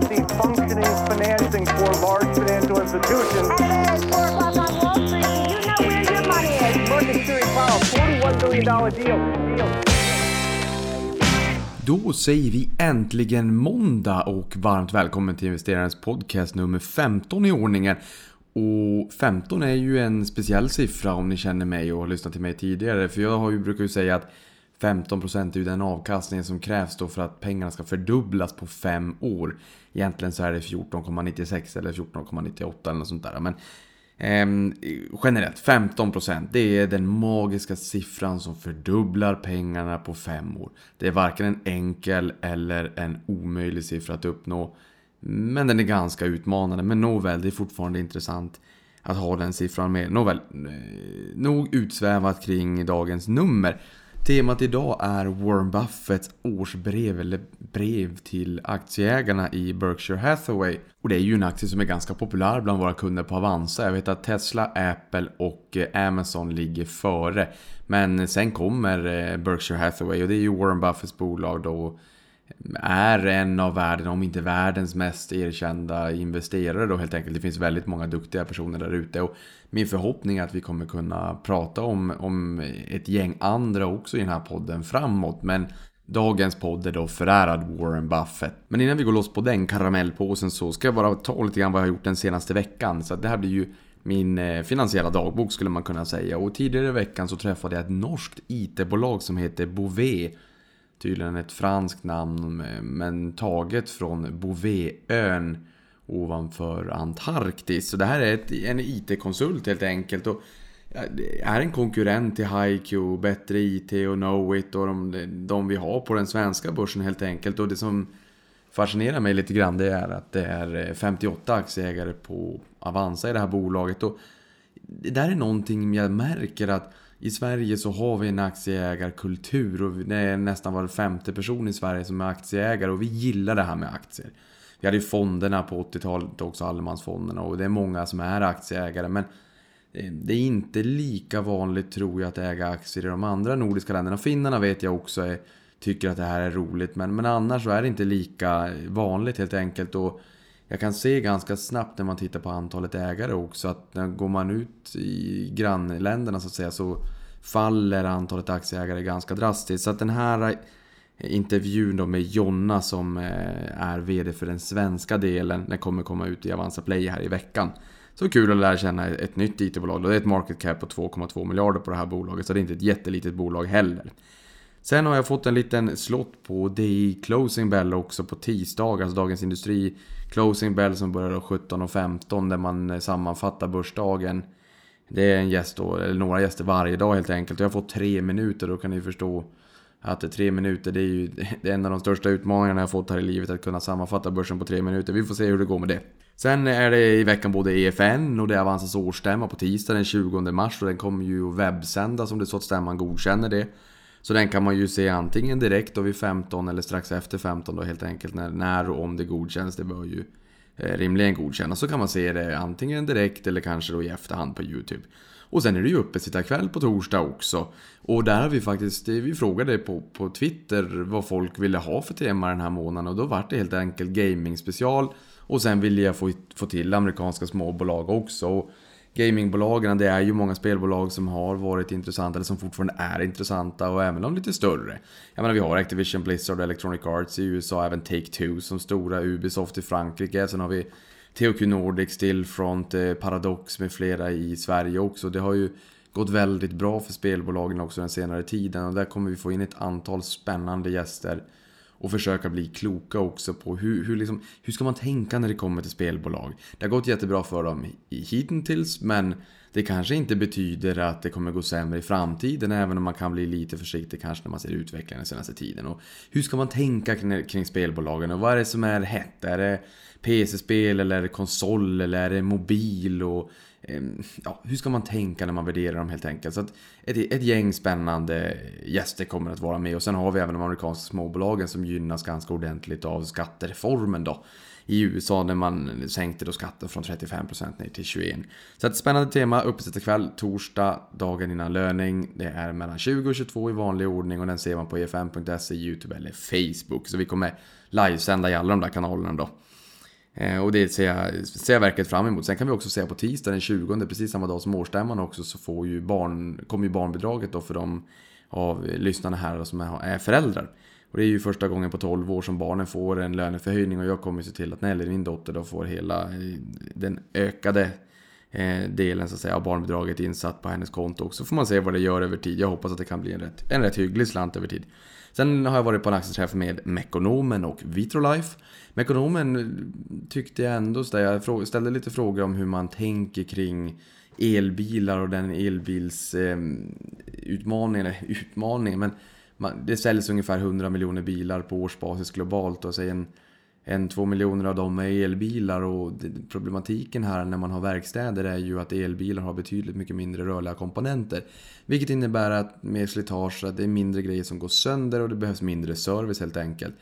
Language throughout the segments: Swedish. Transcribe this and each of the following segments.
can see functioning financing for large financial institutions. Market Series Powell, $41 billion deal. deal. Då säger vi äntligen måndag och varmt välkommen till investerarens podcast nummer 15 i ordningen. Och 15 är ju en speciell siffra om ni känner mig och har lyssnat till mig tidigare. För jag har ju, brukar ju säga att 15% är ju den avkastningen som krävs då för att pengarna ska fördubblas på 5 år. Egentligen så är det 14,96 eller 14,98 eller något sånt där. Men eh, generellt 15% det är den magiska siffran som fördubblar pengarna på 5 år. Det är varken en enkel eller en omöjlig siffra att uppnå. Men den är ganska utmanande. Men nåväl, det är fortfarande intressant att ha den siffran med. Nåväl, eh, nog utsvävat kring dagens nummer. Temat idag är Warren Buffetts årsbrev eller brev till aktieägarna i Berkshire Hathaway. Och det är ju en aktie som är ganska populär bland våra kunder på Avanza. Jag vet att Tesla, Apple och eh, Amazon ligger före. Men sen kommer eh, Berkshire Hathaway och det är ju Warren Buffetts bolag då är en av världen, om inte världens mest erkända investerare då helt enkelt. Det finns väldigt många duktiga personer där ute. Och min förhoppning är att vi kommer kunna prata om, om ett gäng andra också i den här podden framåt. Men dagens podd är då förärad Warren Buffett. Men innan vi går loss på den karamellpåsen så ska jag bara ta lite grann vad jag har gjort den senaste veckan. Så det här blir ju min eh, finansiella dagbok skulle man kunna säga. Och tidigare i veckan så träffade jag ett norskt IT-bolag som heter Bouvet tydligen ett franskt namn eh, men taget från Bouvetön ovanför Antarktis. Så det här är ett, en IT-konsult helt enkelt. Och är en konkurrent till HiQ, Bättre IT och Knowit och de, de vi har på den svenska börsen helt enkelt. Och det som fascinerar mig lite grann det är att det är eh, 58 aktieägare på Avanza i det här bolaget. Och det där är någonting jag märker att i Sverige så har vi en aktieägarkultur och det är nästan var femte person i Sverige som är aktieägare och vi gillar det här med aktier. Vi hade ju fonderna på 80-talet också, allemansfonderna och det är många som är aktieägare men eh, det är inte lika vanligt tror jag att äga aktier i de andra nordiska länderna. Finnarna vet jag också är, tycker att det här är roligt men, men annars så är det inte lika vanligt helt enkelt. Och jag kan se ganska snabbt när man tittar på antalet ägare också att när går man ut i grannländerna så att säga så faller antalet aktieägare ganska drastiskt. Så att den här intervjun då med Jonna som eh, är VD för den svenska delen, den kommer komma ut i Avanza Play här i veckan. Så kul att lära känna ett nytt IT-bolag. Det är ett market cap på 2,2 miljarder på det här bolaget, så det är inte ett jättelitet bolag heller. Sen har jag fått en liten slott på DI Closing Bell också på tisdag, alltså Dagens Industri Closing Bell som börjar 17.15 där man eh, sammanfattar börsdagen. Det är en gäst då, eller några gäster varje dag helt enkelt. Jag har fått tre minuter, då kan ni förstå att tre minuter det är ju det är en av de största utmaningarna jag fått här i livet. Att kunna sammanfatta börsen på tre minuter. Vi får se hur det går med det. Sen är det i veckan både EFN och det är Avanzas årsstämma på tisdag den 20 mars. Och den kommer ju att webbsändas om det är så att stämman godkänner det. Så den kan man ju se antingen direkt då vid 15 eller strax efter 15 då helt enkelt. När, när och om det godkänns. Det bör ju eh, rimligen godkännas. Så kan man se det antingen direkt eller kanske då i efterhand på YouTube. Och sen är det ju uppesittarkväll på torsdag också. Och där har vi faktiskt, vi frågade på, på Twitter vad folk ville ha för tema den här månaden. Och då vart det helt enkelt gaming special. Och sen ville jag få, få till amerikanska småbolag också. Och gamingbolagen, det är ju många spelbolag som har varit intressanta, eller som fortfarande är intressanta, och även de lite större. Jag menar, vi har Activision, Blizzard, Electronic Arts i USA, även Take-Two som stora, Ubisoft i Frankrike, sen har vi THQ Nordic, Stillfront, eh, Paradox med flera i Sverige också. Det har ju gått väldigt bra för spelbolagen också den senare tiden och där kommer vi få in ett antal spännande gäster och försöka bli kloka också på hur, hur, liksom, hur ska man tänka när det kommer till spelbolag. Det har gått jättebra för dem hittills men det kanske inte betyder att det kommer gå sämre i framtiden även om man kan bli lite försiktig kanske när man ser utvecklingen den senaste tiden. Och hur ska man tänka kring, kring spelbolagen och vad är det som är hett? Är det PC-spel eller är det konsol eller är det mobil? Och, eh, ja, hur ska man tänka när man värderar dem helt enkelt? Så att ett, ett gäng spännande gäster kommer att vara med och sen har vi även de amerikanska småbolagen som gynnas ganska ordentligt av skattereformen då i USA när man sänkte då skatten från 35% ner till 21%. Så ett spännande tema, kväll, torsdag, dagen innan löning. Det är mellan 20 och 22 i vanlig ordning och den ser man på efm.se, YouTube eller Facebook. Så vi kommer livesända i alla de där kanalerna då. Eh, och det ser jag, ser jag verkligen fram emot. Sen kan vi också se på tisdag den 20, precis samma dag som årsstämman också, så får ju barn, kommer ju barnbidraget då för de av lyssnarna här som är föräldrar. Och det är ju första gången på 12 år som barnen får en löneförhöjning och jag kommer se till att Nelly, min dotter, då får hela eh, den ökade eh, delen så att säga, av barnbidraget insatt på hennes konto. också. så får man se vad det gör över tid. Jag hoppas att det kan bli en rätt, en rätt hygglig slant över tid. Sen har jag varit på en aktieträff med Mekonomen och Vitrolife. Mekonomen eh, tyckte jag ändå, så jag ställde lite frågor om hur man tänker kring elbilar och den elbilsutmaningen, eh, utmaningen, men man, det säljs ungefär 100 miljoner bilar på årsbasis globalt och säg en, en, två miljoner av dem är elbilar och problematiken här när man har verkstäder är ju att elbilar har betydligt mycket mindre rörliga komponenter. Vilket innebär att med slitage att det är mindre grejer som går sönder och det behövs mindre service helt enkelt.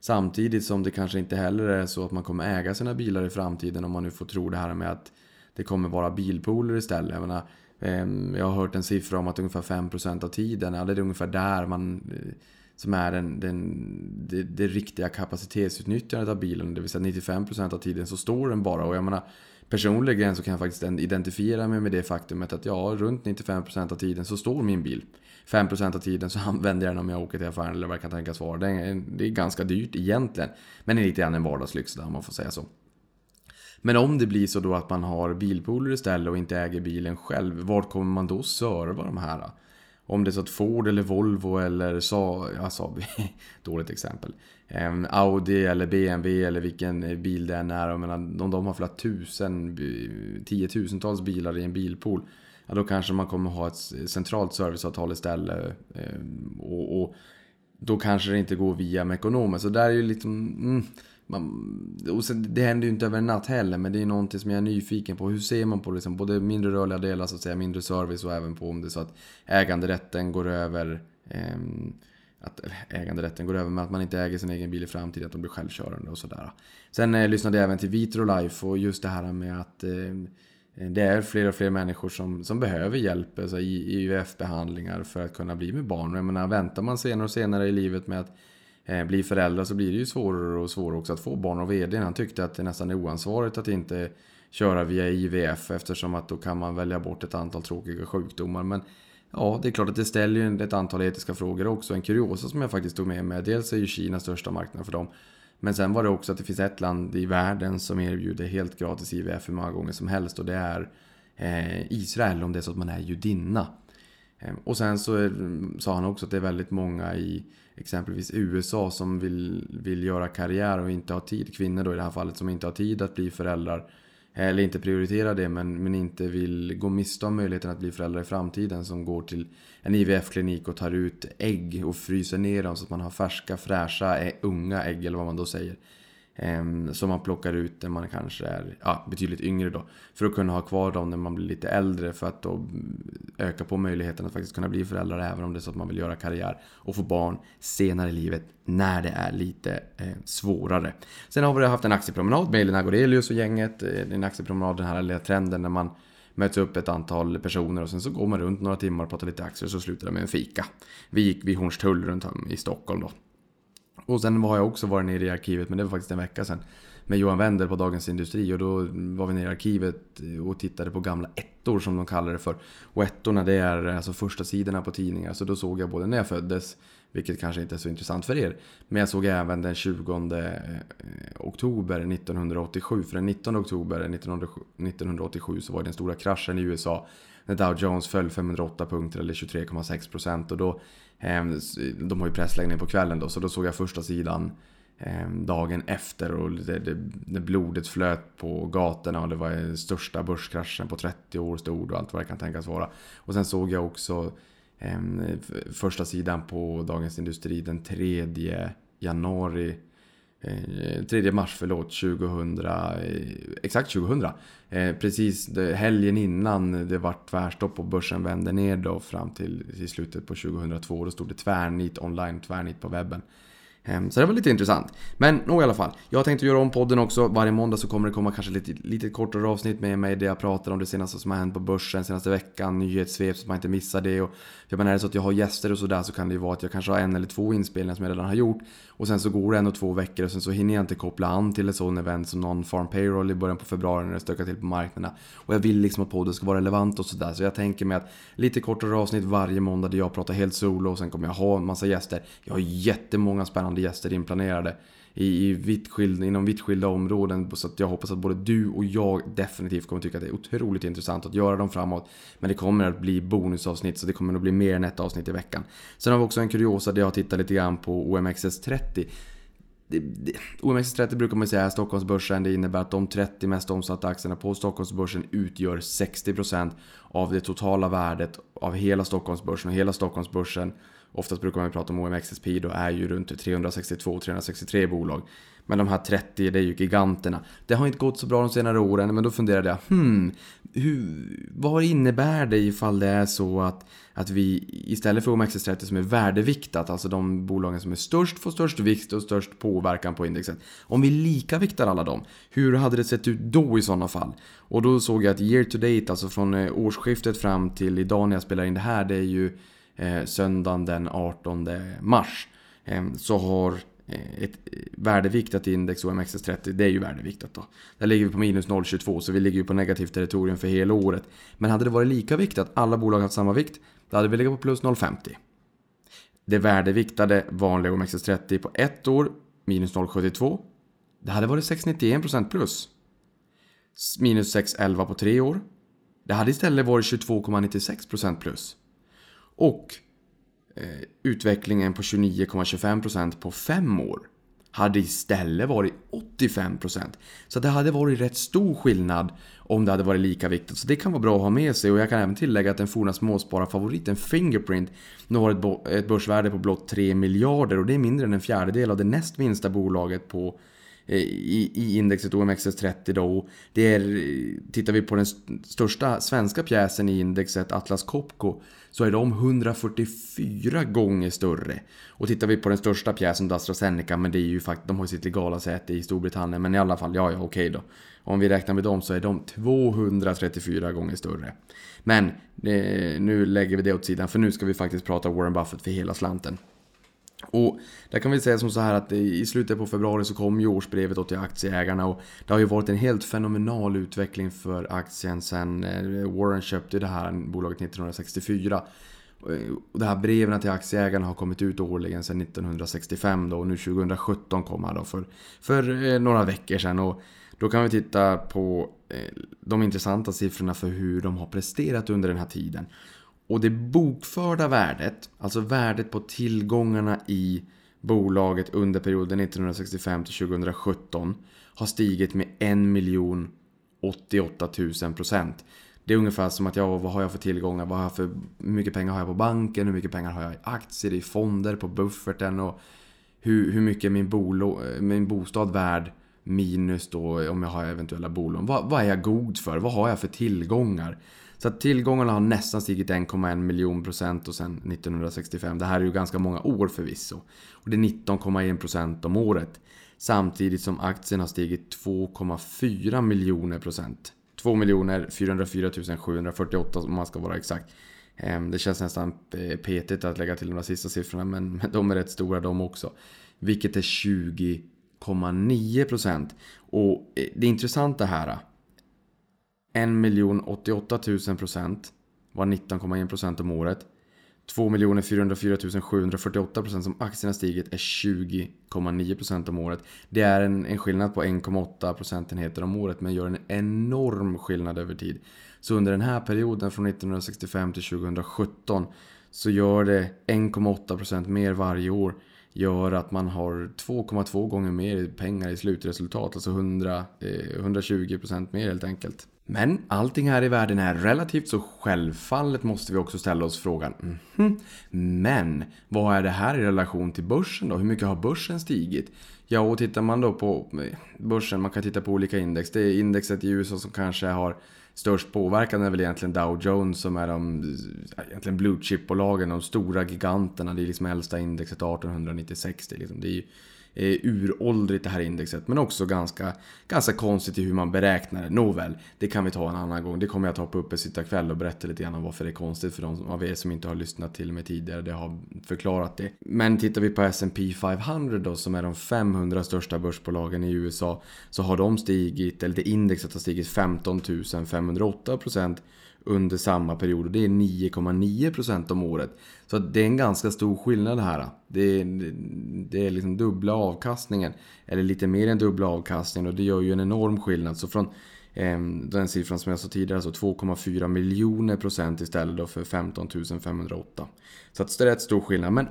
Samtidigt som det kanske inte heller är så att man kommer äga sina bilar i framtiden om man nu får tro det här med att det kommer vara bilpooler istället. Jag, menar, Ehm, jag har hört en siffra om att ungefär 5% av tiden, ja, det är ungefär där man eh, som är den, den, det, det riktiga kapacitetsutnyttjandet av bilen. Det vill säga 95% av tiden så står den bara. Och jag menar, personligen så kan jag faktiskt identifiera mig med det faktumet att ja, runt 95% av tiden så står min bil. 5% av tiden så använder jag den om jag åker till affären eller vad jag kan tänkas vara. Det är, det är ganska dyrt egentligen. Men det är lite grann en vardagslyx där om man får säga så. Men om det blir så då att man har bilpooler istället och inte äger bilen själv, vart kommer man då serva de här? Om det är så att Ford eller Volvo eller Saab, ja, Saab dåligt exempel. Ehm, Audi eller BMW eller vilken bil det än är. Jag menar, om de har flera tusen, tiotusentals bilar i en bilpool. Ja, då kanske man kommer ha ett centralt serviceavtal istället. Ehm, och, och, då kanske det inte går via Mekonomen. Så där är ju liksom... Mm, man, och sen, det händer ju inte över en natt heller, men det är någonting som jag är nyfiken på. Hur ser man på liksom, både mindre rörliga delar, så att säga, mindre service och även på om det är så att äganderätten går över eh, att äganderätten går över med att man inte äger sin egen bil i framtiden, att de blir självkörande och sådär. Sen eh, lyssnade jag även till Vitrolife och just det här med att eh, det är fler och fler människor som, som behöver hjälp alltså IVF-behandlingar för att kunna bli med barn. Jag menar, väntar man senare och senare i livet med att Eh, blir föräldrar så blir det ju svårare och svårare också att få barn och VD. Han tyckte att det nästan är oansvarigt att inte köra via IVF eftersom att då kan man välja bort ett antal tråkiga sjukdomar. Men ja, det är klart att det ställer ju ett antal etiska frågor också. En kuriosa som jag faktiskt tog med mig, dels är ju Kina största marknad för dem. Men sen var det också att det finns ett land i världen som erbjuder helt gratis IVF hur många gånger som helst och det är eh, Israel om det är så att man är judinna. Eh, och sen så sa han också att det är väldigt många i exempelvis USA som vill, vill göra karriär och inte har tid, kvinnor då i det här fallet, som inte har tid att bli föräldrar. Eller inte prioriterar det men, men inte vill gå miste om möjligheten att bli föräldrar i framtiden. Som går till en IVF-klinik och tar ut ägg och fryser ner dem så att man har färska, fräscha, unga ägg eller vad man då säger. Ehm, Som man plockar ut när man kanske är ja, betydligt yngre då. För att kunna ha kvar dem när man blir lite äldre för att då öka på möjligheten att faktiskt kunna bli föräldrar även om det är så att man vill göra karriär och få barn senare i livet när det är lite eh, svårare. Sen har vi haft en aktiepromenad med Elina Gorelius och gänget. Eh, en aktiepromenad, den här lilla trenden när man möts upp ett antal personer och sen så går man runt några timmar och pratar lite aktier och så slutar det med en fika. Vi gick vid Hornstull runt om i Stockholm då. Och sen har jag också varit nere i arkivet, men det var faktiskt en vecka sedan. Med Johan Wender på Dagens Industri och då var vi nere i arkivet och tittade på gamla ettor som de kallar det för. Och ettorna det är alltså första sidorna på tidningar. Så då såg jag både när jag föddes, vilket kanske inte är så intressant för er. Men jag såg även den 20 eh, oktober 1987. För den 19 oktober 1987 så var det den stora kraschen i USA. När Dow Jones föll 508 punkter eller 23,6 procent. och då Ehm, de har ju pressläggning på kvällen då, så då såg jag första sidan ehm, dagen efter och det, det, det blodet flöt på gatorna och det var den största börskraschen på 30 år stod och allt vad det kan tänkas vara. Och sen såg jag också ehm, första sidan på Dagens Industri den 3 januari Eh, 3 mars, förlåt, 2000, eh, exakt 2000. Eh, precis helgen innan det var tvärstopp och börsen vände ner då fram till, till slutet på 2002. Då stod det tvärnit online, tvärnit på webben. Ehm, så det var lite intressant. Men nog i alla fall. Jag tänkte göra om podden också. Varje måndag så kommer det komma kanske lite, lite kortare avsnitt med mig där jag pratar om det senaste som har hänt på börsen senaste veckan. Nyhetssvep så att man inte missar det. Och, jag menar är det så att jag har gäster och sådär så kan det ju vara att jag kanske har en eller två inspelningar som jag redan har gjort. Och sen så går det en och två veckor och sen så hinner jag inte koppla an till ett sånt event som någon farm payroll i början på februari när det stökar till på marknaderna. Och jag vill liksom att podden ska vara relevant och sådär. Så jag tänker mig att lite kortare avsnitt varje måndag där jag pratar helt solo och sen kommer jag ha en massa gäster. Jag har jättemånga spännande gäster inplanerade i, i vitt skilda, inom vitt skilda områden. Så att jag hoppas att både du och jag definitivt kommer tycka att det är otroligt intressant att göra dem framåt. Men det kommer att bli bonusavsnitt så det kommer att bli mer än ett avsnitt i veckan. Sen har vi också en kuriosa där jag har tittat lite grann på OMXS30. OMXS30 brukar man säga är Stockholmsbörsen. Det innebär att de 30 mest omsatta aktierna på Stockholmsbörsen utgör 60% av det totala värdet av hela Stockholmsbörsen. Och hela Stockholmsbörsen Oftast brukar man prata om OMXSP då är ju runt 362-363 bolag. Men de här 30, det är ju giganterna. Det har inte gått så bra de senare åren, men då funderade jag, hmm, hur, vad innebär det ifall det är så att, att vi istället för OMXS30 som är värdeviktat, alltså de bolagen som är störst får störst vikt och störst påverkan på indexet. Om vi lika viktar alla dem, hur hade det sett ut då i sådana fall? Och då såg jag att year to date, alltså från eh, årsskiftet fram till idag när jag spelar in det här, det är ju Eh, söndagen den 18 mars eh, så har eh, ett eh, värdeviktat index OMXS30, det är ju värdeviktat då. Där ligger vi på minus 0,22 så vi ligger ju på negativt territorium för hela året. Men hade det varit lika viktat, alla bolag haft samma vikt, då hade vi legat på plus 0,50. Det värdeviktade vanliga OMXS30 på ett år, minus 0,72. Det hade varit 6,91% plus. Minus 6,11 på tre år. Det hade istället varit 22,96% plus. Och eh, utvecklingen på 29,25% på 5 år hade istället varit 85%. Så det hade varit rätt stor skillnad om det hade varit lika viktigt. Så det kan vara bra att ha med sig och jag kan även tillägga att den forna småspararfavoriten Fingerprint nu har ett börsvärde på blott 3 miljarder och det är mindre än en fjärdedel av det näst minsta bolaget på eh, i, i indexet OMXS30 då. Det är, eh, tittar vi på den största svenska pjäsen i indexet, Atlas Copco, så är de 144 gånger större. Och tittar vi på den största pjäsen, AstraZeneca, men det är ju faktiskt, de har ju sitt legala säte i Storbritannien, men i alla fall, ja, ja, okej då. Om vi räknar med dem så är de 234 gånger större. Men eh, nu lägger vi det åt sidan, för nu ska vi faktiskt prata Warren Buffett för hela slanten. Och där kan vi säga som så här att i slutet på februari så kom ju årsbrevet till aktieägarna och det har ju varit en helt fenomenal utveckling för aktien sen eh, Warren köpte det här bolaget 1964. Eh, och de här breven till aktieägarna har kommit ut årligen sedan 1965 då och nu 2017 kom han då för, för eh, några veckor sedan. Och då kan vi titta på de intressanta siffrorna för hur de har presterat under den här tiden. Och det bokförda värdet, alltså värdet på tillgångarna i bolaget under perioden 1965 till 2017 har stigit med 1 miljon 88 000 procent. Det är ungefär som att jag, vad har jag för tillgångar? Vad har jag för, hur mycket pengar har jag på banken? Hur mycket pengar har jag i aktier, i fonder, på bufferten? Och hur, hur mycket är min, bolo, eh, min bostad värd? Minus då om jag har eventuella bolån. Vad, vad är jag god för? Vad har jag för tillgångar? Så att tillgångarna har nästan stigit 1,1 miljon procent och sen 1965. Det här är ju ganska många år förvisso. Och det är 19,1 procent om året. Samtidigt som aktien har stigit 2,4 miljoner procent. 2 miljoner 404 748 om man ska vara exakt. Ehm, det känns nästan eh, petigt att lägga till de sista siffrorna men de är rätt stora de också. Vilket är 20,9 procent. Och eh, det intressanta här 1 088 000 procent var 19,1 procent om året. 2 404 748 procent som aktierna stigit är 20,9 procent om året. Det är en, en skillnad på 1,8 procentenheter om året men gör en enorm skillnad över tid. Så under den här perioden från 1965 till 2017 så gör det 1,8 procent mer varje år gör att man har 2,2 gånger mer pengar i slutresultat, alltså 100, eh, 120% mer helt enkelt. Men allting här i världen är relativt så självfallet måste vi också ställa oss frågan mm -hmm, Men vad är det här i relation till börsen då? Hur mycket har börsen stigit? Ja, och tittar man då på eh, börsen, man kan titta på olika index. Det är indexet i USA som kanske har störst påverkan är väl egentligen Dow Jones som är de eh, egentligen blue chip-bolagen, de stora giganterna. Det är liksom äldsta indexet 1896. Det är, liksom, det är ju eh, uråldrigt det här indexet. Men också ganska, ganska konstigt i hur man beräknar det. Nåväl, det kan vi ta en annan gång. Det kommer jag ta på Uppesittarkväll och berätta lite grann om varför det är konstigt för de av er som inte har lyssnat till mig tidigare. Det har förklarat det. Men tittar vi på S&P 500 då som är de 500 största börsbolagen i USA. Så har de stigit, eller det indexet har stigit 15 508 procent under samma period. Och det är 9,9% om året. Så det är en ganska stor skillnad här. Det är, det är liksom dubbla avkastningen. Eller lite mer än dubbla avkastningen och det gör ju en enorm skillnad. Så från eh, den siffran som jag sa tidigare, så 2,4 miljoner procent istället då för 15 508. Så det är rätt stor skillnad. Men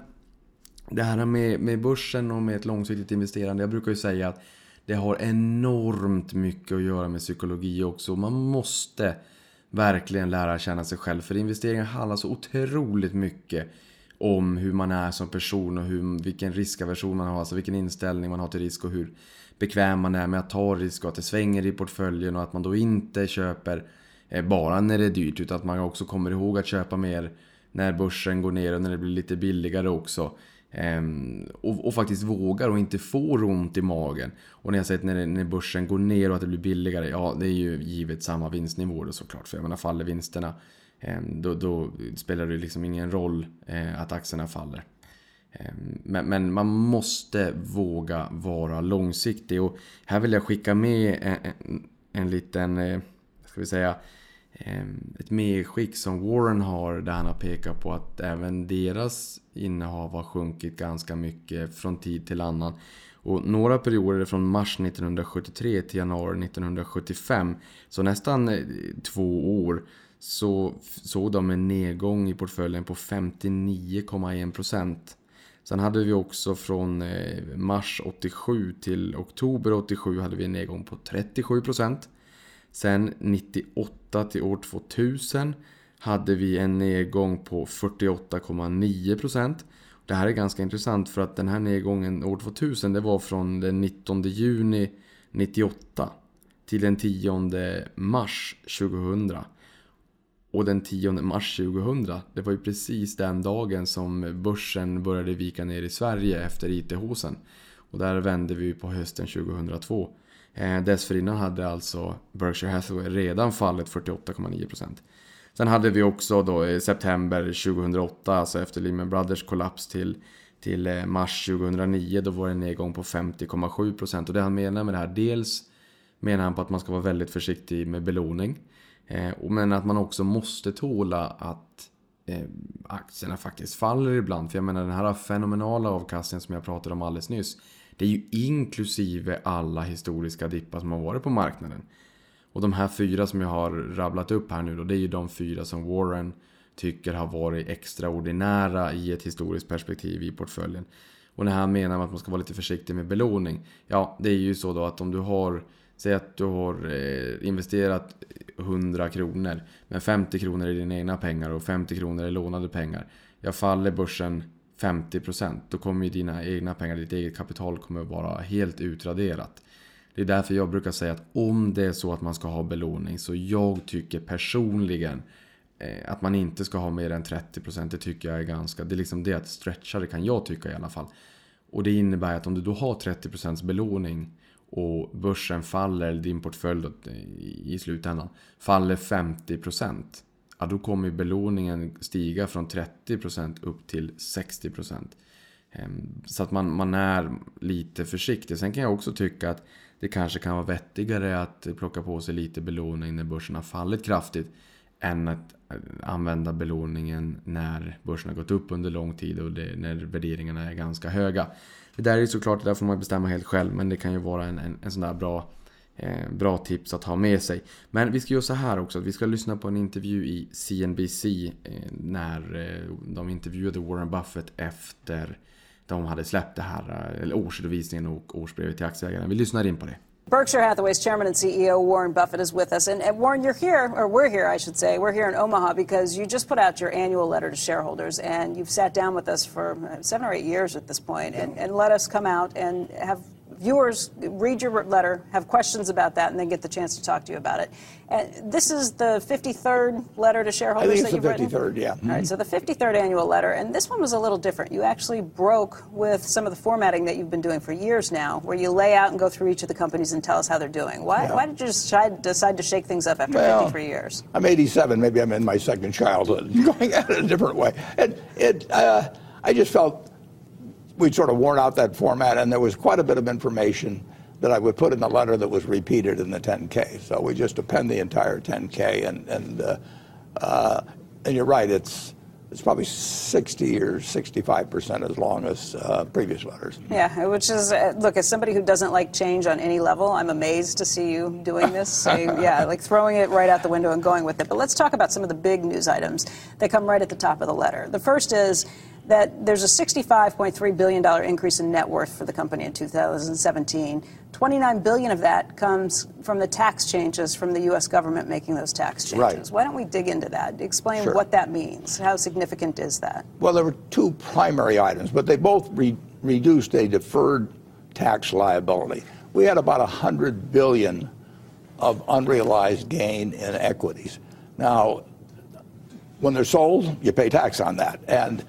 det här med, med börsen och med ett långsiktigt investerande. Jag brukar ju säga att det har enormt mycket att göra med psykologi också. Man måste verkligen lära känna sig själv. För investeringar handlar så otroligt mycket om hur man är som person och hur, vilken riskaversion man har, alltså vilken inställning man har till risk och hur bekväm man är med att ta risk och att det svänger i portföljen och att man då inte köper eh, bara när det är dyrt utan att man också kommer ihåg att köpa mer när börsen går ner och när det blir lite billigare också. Ehm, och, och, faktiskt vågar och inte får ont i magen. Och när jag säger att när, när börsen går ner och att det blir billigare, ja det är ju givet samma vinstnivå då såklart. För jag menar faller vinsterna, ehm, då, då, spelar det liksom ingen roll eh, att aktierna faller. Ehm, men, men, man måste våga vara långsiktig och här vill jag skicka med en, en, en liten, eh, ska vi säga, Ehm, ett medskick som Warren har där han har pekat på att även deras innehav har sjunkit ganska mycket från tid till annan. Och några perioder från mars 1973 till januari 1975, så nästan eh, två år, så såg de en nedgång i portföljen på 59,1%. Sen hade vi också från eh, mars 87 till oktober 87 hade vi en nedgång på 37%. Sen 98 till år 2000 hade vi en nedgång på 48,9%. Det här är ganska intressant för att den här nedgången år 2000 det var från den 19 juni 98 till den 10 mars 2000. Och den 10 mars 2000, det var ju precis den dagen som börsen började vika ner i Sverige efter IT-hosen Och där vände vi på hösten 2002. Eh, dessförinnan hade alltså Berkshire Hathaway redan fallit 48,9%. Sen hade vi också då i september 2008, alltså efter Lehman Brothers kollaps till, till eh, mars 2009, då var det en nedgång på 50,7%. Och det han menar med det här, dels menar han på att man ska vara väldigt försiktig med belåning. Eh, men att man också måste tåla att eh, aktierna faktiskt faller ibland. För jag menar den här fenomenala avkastningen som jag pratade om alldeles nyss. Det är ju inklusive alla historiska dippar som har varit på marknaden. Och de här fyra som jag har rabblat upp här nu då, det är ju de fyra som Warren tycker har varit extraordinära i ett historiskt perspektiv i portföljen. Och när han menar att man ska vara lite försiktig med belåning. Ja, det är ju så då att om du har Säg att du har eh, investerat 100 kronor. Men 50 kronor är dina egna pengar och 50 kronor är lånade pengar. Jag faller börsen 50% då kommer ju dina egna pengar, ditt eget kapital kommer att vara helt utraderat. Det är därför jag brukar säga att om det är så att man ska ha belåning så jag tycker personligen eh, att man inte ska ha mer än 30% det tycker jag är ganska, det är liksom det att stretcha det kan jag tycka i alla fall. Och det innebär att om du då har 30% belåning och börsen faller, din portfölj eh, i slutändan faller 50% ja, då kommer belåningen stiga från 30% upp till 60%. Ehm, så att man, man är lite försiktig. Sen kan jag också tycka att det kanske kan vara vettigare att plocka på sig lite belåning när börsen har fallit kraftigt. Än att eh, använda belåningen när börsen har gått upp under lång tid och det, när värderingarna är ganska höga. Det där är såklart, det där får man bestämma helt själv. Men det kan ju vara en, en, en sån där bra Eh, bra tips att ha med sig. Men vi ska göra så här också, att vi ska lyssna på en intervju i CNBC eh, när eh, de intervjuade Warren Buffett efter de hade släppt det här, eh, eller årsredovisningen och årsbrevet till aktieägarna. Vi lyssnar in på det. Berkshire Hathaway's chairman and CEO Warren Buffett is with us. And, and, Warren, you're here, or we're here, I should say. We're here in Omaha because you just put out your annual letter to shareholders, and you've sat down with us for uh, seven or eight years at this point, and, and let us come out and have viewers read your letter, have questions about that, and then get the chance to talk to you about it. And this is the 53rd letter to shareholders I think that it's the you've written? 53rd, yeah. All right, so the 53rd annual letter, and this one was a little different. You actually broke with some of the formatting that you've been doing for years now, where you lay out and go through each of the companies and tell us how they're doing. Why, Yeah. why did you decide, decide to shake things up after Well, 53 years? I'm 87. Maybe I'm in my second childhood, going at it a different way. And it, uh, I just felt we'd sort of worn out that format, and there was quite a bit of information that I would put in the letter that was repeated in the 10K. So we just append the entire 10K, and and uh, uh, and you're right, it's it's probably 60 or 65 percent as long as uh, previous letters. Yeah, which is uh, look as somebody who doesn't like change on any level, I'm amazed to see you doing this. So, yeah, like throwing it right out the window and going with it. But let's talk about some of the big news items that come right at the top of the letter. The first is that there's a $65.3 billion increase in net worth for the company in 2017. 29 billion of that comes from the tax changes from the U.S. government making those tax changes. Right. Why don't we dig into that? Explain Sure. what that means. How significant is that? Well, there were two primary items, but they both re- reduced a deferred tax liability. We had about 100 billion of unrealized gain in equities. Now, when they're sold, you pay tax on that. And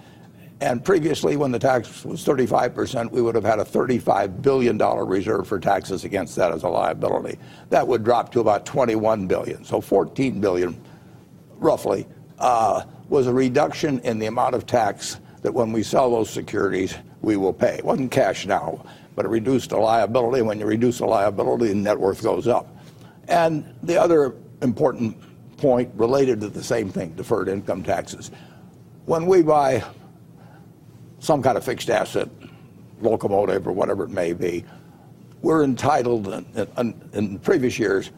and previously, when the tax was 35%, we would have had a $35 billion reserve for taxes against that as a liability. That would drop to about 21 billion. So 14 billion, roughly, uh, was a reduction in the amount of tax that when we sell those securities, we will pay. It wasn't cash now, but it reduced the liability. When you reduce the liability, the net worth goes up. And the other important point related to the same thing, deferred income taxes. When we buy some kind of fixed asset, locomotive or whatever it may be, we're entitled in, in, in previous years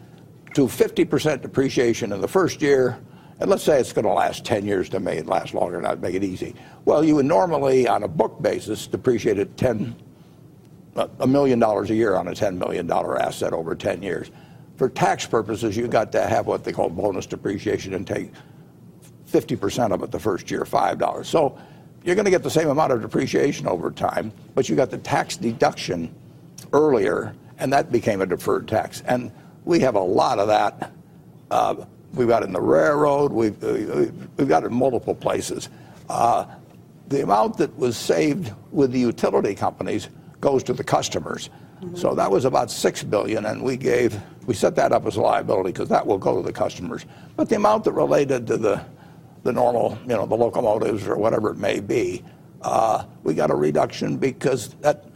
to 50% depreciation in the first year. And let's say it's going to last 10 years to make it last longer, not make it easy. Well, you would normally, on a book basis, depreciate at 10, a million dollars a year on a $10 million asset over 10 years. For tax purposes, you've got to have what they call bonus depreciation and take 50% of it the first year, $5. So you're going to get the same amount of depreciation over time, but you got the tax deduction earlier, and that became a deferred tax. And we have a lot of that. Uh, we've got it in the railroad, we've, uh, we've got it in multiple places. Uh, the amount that was saved with the utility companies goes to the customers. So that was about six billion, and we gave we set that up as a liability because that will go to the customers. But the amount that related to the the normal, you know, the locomotives or whatever it may be, uh, we got a reduction because that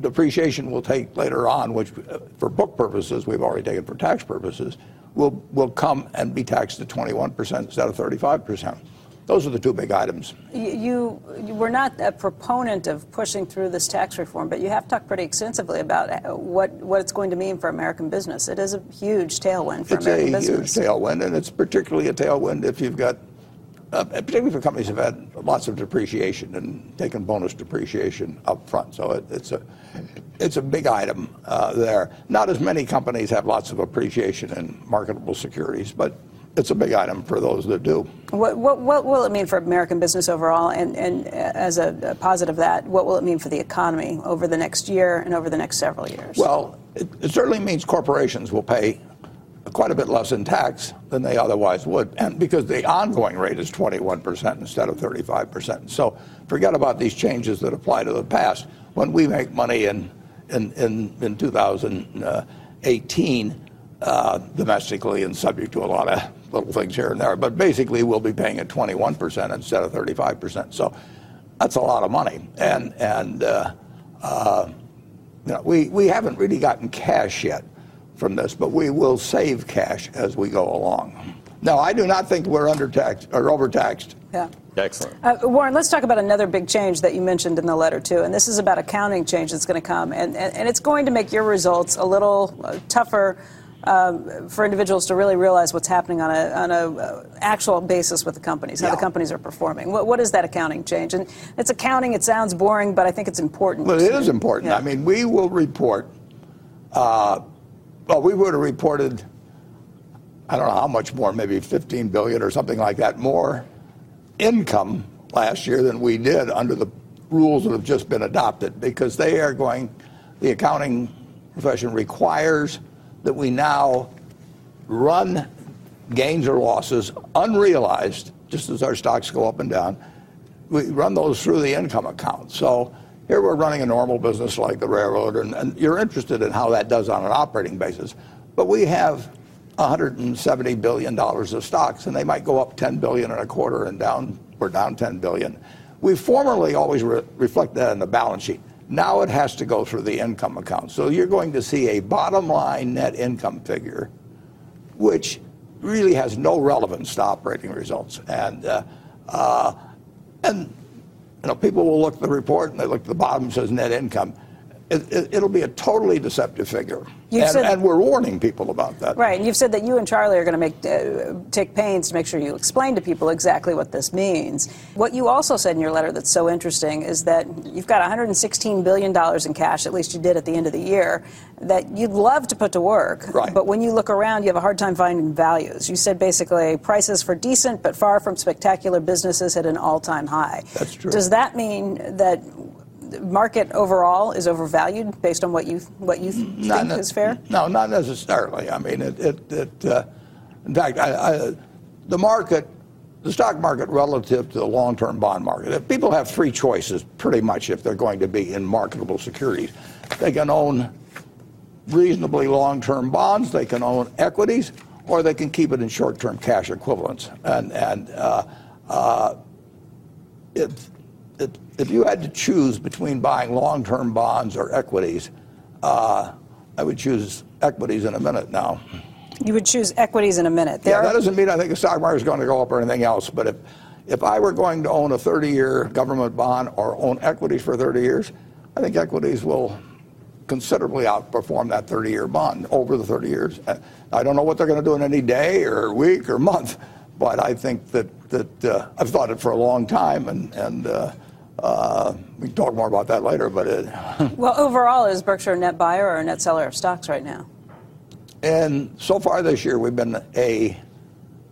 depreciation will take later on, which uh, for book purposes we've already taken for tax purposes, will will come and be taxed at 21% instead of 35%. Those are the two big items. You, you were not a proponent of pushing through this tax reform, but you have talked pretty extensively about uh, what, what it's going to mean for American business. It is a huge tailwind for it's American business. It's a huge tailwind, and it's particularly a tailwind if you've got, uh, particularly for companies that have had lots of depreciation and taken bonus depreciation up front. So it, it's a it's a big item uh, there. Not as many companies have lots of appreciation in marketable securities, but it's a big item for those that do. What, what, what will it mean for American business overall? And, and uh, as a, a positive of that, what will it mean for the economy over the next year and over the next several years? Well, it, it certainly means corporations will pay quite a bit less in tax than they otherwise would, and because the ongoing rate is 21% instead of 35%. So forget about these changes that apply to the past. When we make money in in in, in 2018 uh, domestically and subject to a lot of little things here and there, but basically we'll be paying at 21% instead of 35%. So that's a lot of money, and and uh, uh, you know, we, we haven't really gotten cash yet from this, but we will save cash as we go along. Now, I do not think we're undertaxed or overtaxed. yeah. Excellent. Uh, Warren, let's talk about another big change that you mentioned in the letter, too. And this is about accounting change that's going to come. And, and, and it's going to make your results a little uh, tougher um, for individuals to really realize what's happening on a, on a uh, actual basis with the companies, how Yeah. the companies are performing. What, what is that accounting change? And it's accounting. It sounds boring, but I think it's important. But it is important. Yeah. I mean, we will report, uh, well, we would have reported, I don't know how much more, maybe 15 billion or something like that, more income last year than we did under the rules that have just been adopted because they are going, the accounting profession requires that we now run gains or losses unrealized, just as our stocks go up and down. We run those through the income account. So here we're running a normal business like the railroad, and, and you're interested in how that does on an operating basis. But we have 170 billion dollars of stocks, and they might go up 10 billion and a quarter and down or down 10 billion. We formerly always re- reflect that in the balance sheet. Now it has to go through the income account. So you're going to see a bottom line net income figure, which really has no relevance to operating results. And uh, uh, and you know, people will look at the report and they look at the bottom says net income. It, will be a totally deceptive figure. And, and, we're warning people about that. Right, and you've said that you and Charlie are going to make uh, take pains to make sure you explain to people exactly what this means. What you also said in your letter that's so interesting is that you've got 116 billion dollars in cash, at least you did at the end of the year, that you'd love to put to work. Right. But when you look around, you have a hard time finding values. You said basically prices for decent but far from spectacular businesses hit an all-time high. That's true. Does that mean that market overall is overvalued based on what you what you not think is fair? No, not necessarily. I mean, it. it, it uh, in fact, I, I, the market, the stock market relative to the long-term bond market. If people have three choices, pretty much, if they're going to be in marketable securities, they can own reasonably long-term bonds, they can own equities, or they can keep it in short-term cash equivalents. And and uh, uh, it, if you had to choose between buying long-term bonds or equities, uh, I would choose equities in a minute now. You would choose equities in a minute. There yeah, that doesn't mean I think the stock market is going to go up or anything else. But if if I were going to own a 30-year government bond or own equities for 30 years, I think equities will considerably outperform that 30-year bond over the 30 years. I don't know what they're going to do in any day or week or month, but I think that that uh, I've thought it for a long time, and and uh, uh, we can talk more about that later, but it. well, overall, is Berkshire a net buyer or a net seller of stocks right now? And so far this year, we've been a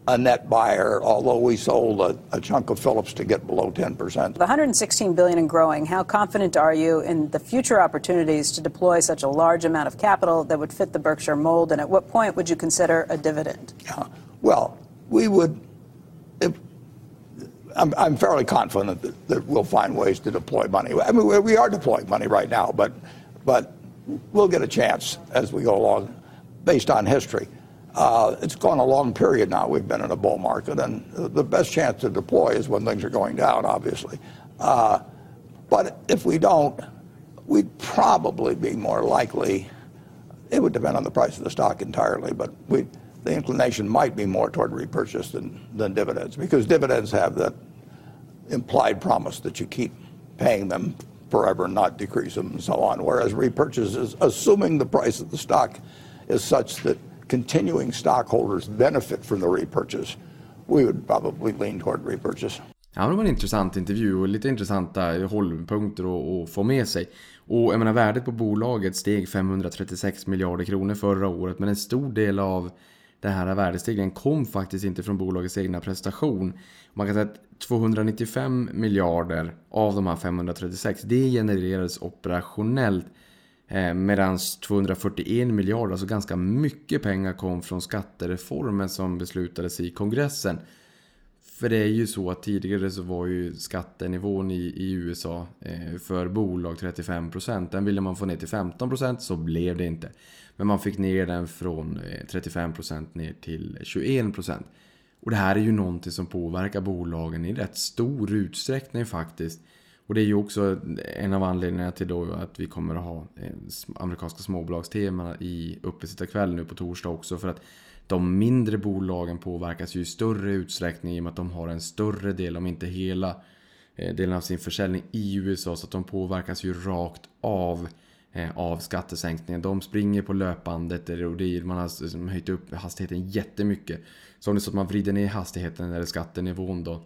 a net buyer, although we sold a, a, chunk of Phillips to get below 10%. The 116 billion and growing, how confident are you in the future opportunities to deploy such a large amount of capital that would fit the Berkshire mold? And at what point would you consider a dividend? Yeah. Well, we would I'm, fairly confident that, we'll find ways to deploy money. I mean, we are deploying money right now, but, but we'll get a chance as we go along based on history. Uh, it's gone a long period now. We've been in a bull market, and the best chance to deploy is when things are going down, obviously. Uh, but if we don't, we'd probably be more likely. It would depend on the price of the stock entirely, but the inclination might be more toward repurchase than, than dividends because dividends have that implied promise that you keep paying them forever and not decrease them and so on. Whereas repurchases, assuming the price of the stock is such that continuing stockholders benefit from the repurchase. We would probably lean toward repurchase. Ja, det var en intressant intervju och lite intressanta hållpunkter att få med sig. Och jag menar, värdet på bolaget steg 536 miljarder kronor förra året, men en stor del av den här värdestegringen kom faktiskt inte från bolagets egna prestation. Man kan säga att 295 miljarder av de här 536, det genererades operationellt. Eh, Medan 241 miljarder, alltså ganska mycket pengar, kom från skattereformen som beslutades i kongressen. För det är ju så att tidigare så var ju skattenivån i, i USA eh, för bolag 35%. Den ville man få ner till 15% så blev det inte. Men man fick ner den från eh, 35% ner till 21%. Och det här är ju någonting som påverkar bolagen i rätt stor utsträckning faktiskt. Och det är ju också en av anledningarna till då att vi kommer att ha eh, amerikanska småbolagstema i uppesittarkväll nu på torsdag också. För att de mindre bolagen påverkas ju i större utsträckning i och med att de har en större del, om inte hela eh, delen av sin försäljning i USA. Så att de påverkas ju rakt av Eh, av skattesänkningen. De springer på löpbandet och det man har höjt upp hastigheten jättemycket. Så om det är så att man vrider ner hastigheten eller skattenivån då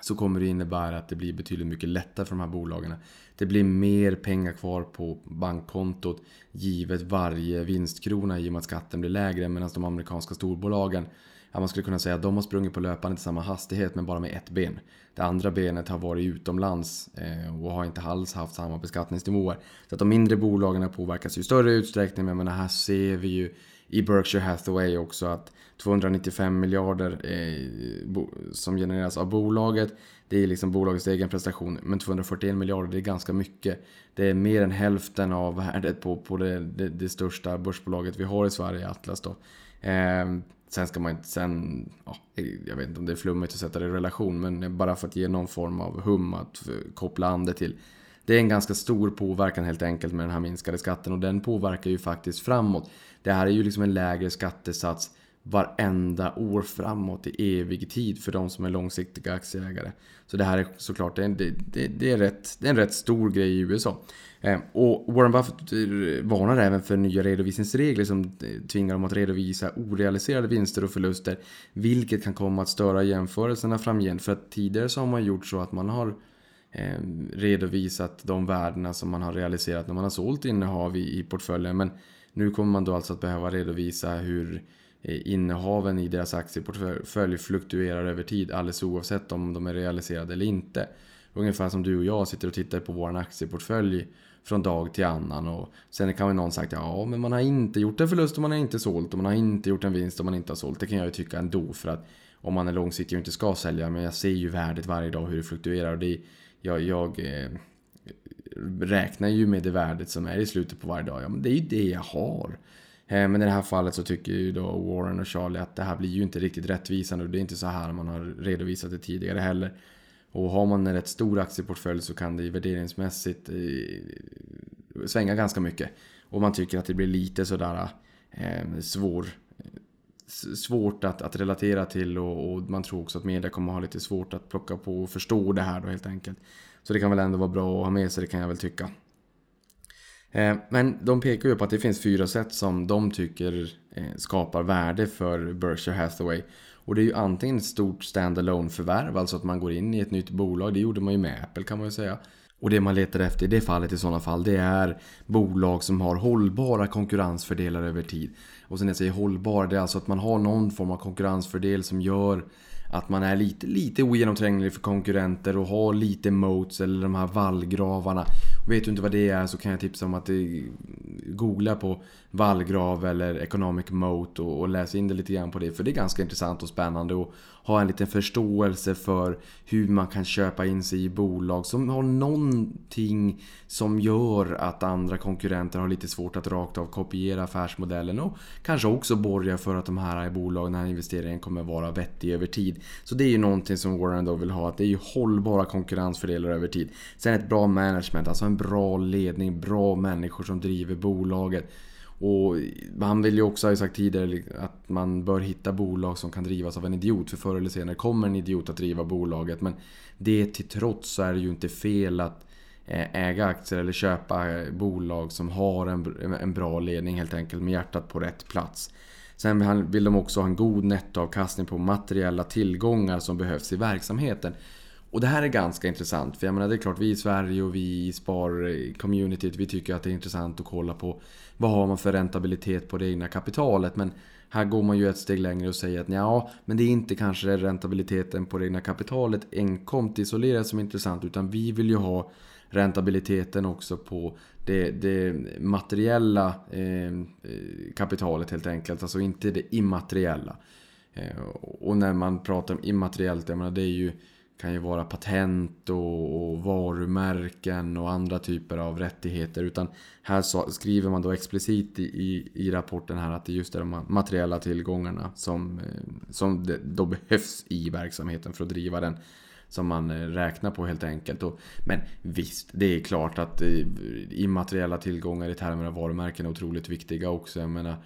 så kommer det innebära att det blir betydligt mycket lättare för de här bolagen. Det blir mer pengar kvar på bankkontot givet varje vinstkrona i och med att skatten blir lägre medan de amerikanska storbolagen ja, man skulle kunna säga att de har sprungit på löpande i samma hastighet men bara med ett ben. Det andra benet har varit utomlands eh, och har inte alls haft samma beskattningsnivåer. Så att de mindre bolagen påverkas i större utsträckning, men menar, här ser vi ju i Berkshire Hathaway också att 295 miljarder eh, som genereras av bolaget. Det är liksom bolagets egen prestation. Men 241 miljarder, det är ganska mycket. Det är mer än hälften av värdet på, på det, det, det största börsbolaget vi har i Sverige, Atlas då. Eh, sen ska man inte, sen, ja, jag vet inte om det är flummigt att sätta det i relation, men bara för att ge någon form av hum att eh, koppla an det till. Det är en ganska stor påverkan helt enkelt med den här minskade skatten och den påverkar ju faktiskt framåt. Det här är ju liksom en lägre skattesats varenda år framåt i evig tid för de som är långsiktiga aktieägare. Så det här är såklart det är, det, det, är, rätt, det är en rätt stor grej i USA. Eh, och Warren Buffett eh, varnar även för nya redovisningsregler som eh, tvingar dem att redovisa orealiserade vinster och förluster. Vilket kan komma att störa jämförelserna framgent. För att tidigare så har man gjort så att man har redovisat de värdena som man har realiserat när man har sålt innehav i, i portföljen. Men nu kommer man då alltså att behöva redovisa hur Eh, innehaven i deras aktieportfölj fluktuerar över tid alldeles oavsett om de är realiserade eller inte. Ungefär som du och jag sitter och tittar på vår aktieportfölj från dag till annan och sen kan väl någon sagt ja men man har inte gjort en förlust och man har inte sålt och man har inte gjort en vinst och man inte har sålt. Det kan jag ju tycka ändå för att om man är långsiktig och inte ska sälja men jag ser ju värdet varje dag hur det fluktuerar och det, jag, jag eh, räknar ju med det värdet som är i slutet på varje dag. Ja, men det är ju det jag har. Eh, men i det här fallet så tycker ju då Warren och Charlie att det här blir ju inte riktigt rättvisande och det är inte så här man har redovisat det tidigare heller. Och har man en rätt stor aktieportfölj så kan det ju värderingsmässigt eh, svänga ganska mycket. Och man tycker att det blir lite sådär eh, svår, svårt att, att relatera till och, och, man tror också att media kommer ha lite svårt att plocka på och förstå det här då helt enkelt. Så det kan väl ändå vara bra att ha med sig, det kan jag väl tycka. Eh, men de pekar ju på att det finns fyra sätt som de tycker eh, skapar värde för Berkshire Hathaway. Och det är ju antingen ett stort standalone förvärv, alltså att man går in i ett nytt bolag. Det gjorde man ju med Apple kan man ju säga. Och det man letar efter i det fallet i sådana fall, det är bolag som har hållbara konkurrensfördelar över tid. Och sen när jag säger hållbar, det är alltså att man har någon form av konkurrensfördel som gör att man är lite, lite ogenomtränglig för konkurrenter och har lite moats eller de här vallgravarna vet du inte vad det är så kan jag tipsa om att det, googla på vallgrav eller economic moat och, och läs in det lite grann på det. För det är ganska intressant och spännande och ha en liten förståelse för hur man kan köpa in sig i bolag som har någonting som gör att andra konkurrenter har lite svårt att rakt av kopiera affärsmodellen och kanske också borga för att de här bolagen, den här investeringen kommer vara vettig över tid. Så det är ju någonting som Warren då vill ha, att det är ju hållbara konkurrensfördelar över tid. Sen ett bra management, alltså en bra ledning, bra människor som driver bolaget. Och han vill ju också, ha sagt tidigare, att man bör hitta bolag som kan drivas av en idiot. För förr eller senare kommer en idiot att driva bolaget. Men det till trots så är det ju inte fel att eh, äga aktier eller köpa bolag som har en, en bra ledning helt enkelt med hjärtat på rätt plats. Sen vill de också ha en god nettoavkastning på materiella tillgångar som behövs i verksamheten. Och det här är ganska intressant. För jag menar, det är klart, vi i Sverige och vi i spar-communityt, eh, vi tycker att det är intressant att kolla på vad har man för räntabilitet på det egna kapitalet. Men här går man ju ett steg längre och säger att ja, men det är inte kanske räntabiliteten på det egna kapitalet enkomt isolerat som är intressant. Utan vi vill ju ha räntabiliteten också på det, det materiella eh, kapitalet helt enkelt. Alltså inte det immateriella. Eh, och när man pratar om immateriellt, jag menar det är ju kan ju vara patent och, och, varumärken och andra typer av rättigheter. Utan här så, skriver man då explicit i, i, i, rapporten här att det just är de materiella tillgångarna som, eh, som det, då behövs i verksamheten för att driva den. Som man eh, räknar på helt enkelt. Och, men visst, det är klart att eh, immateriella tillgångar i termer av varumärken är otroligt viktiga också. Jag menar,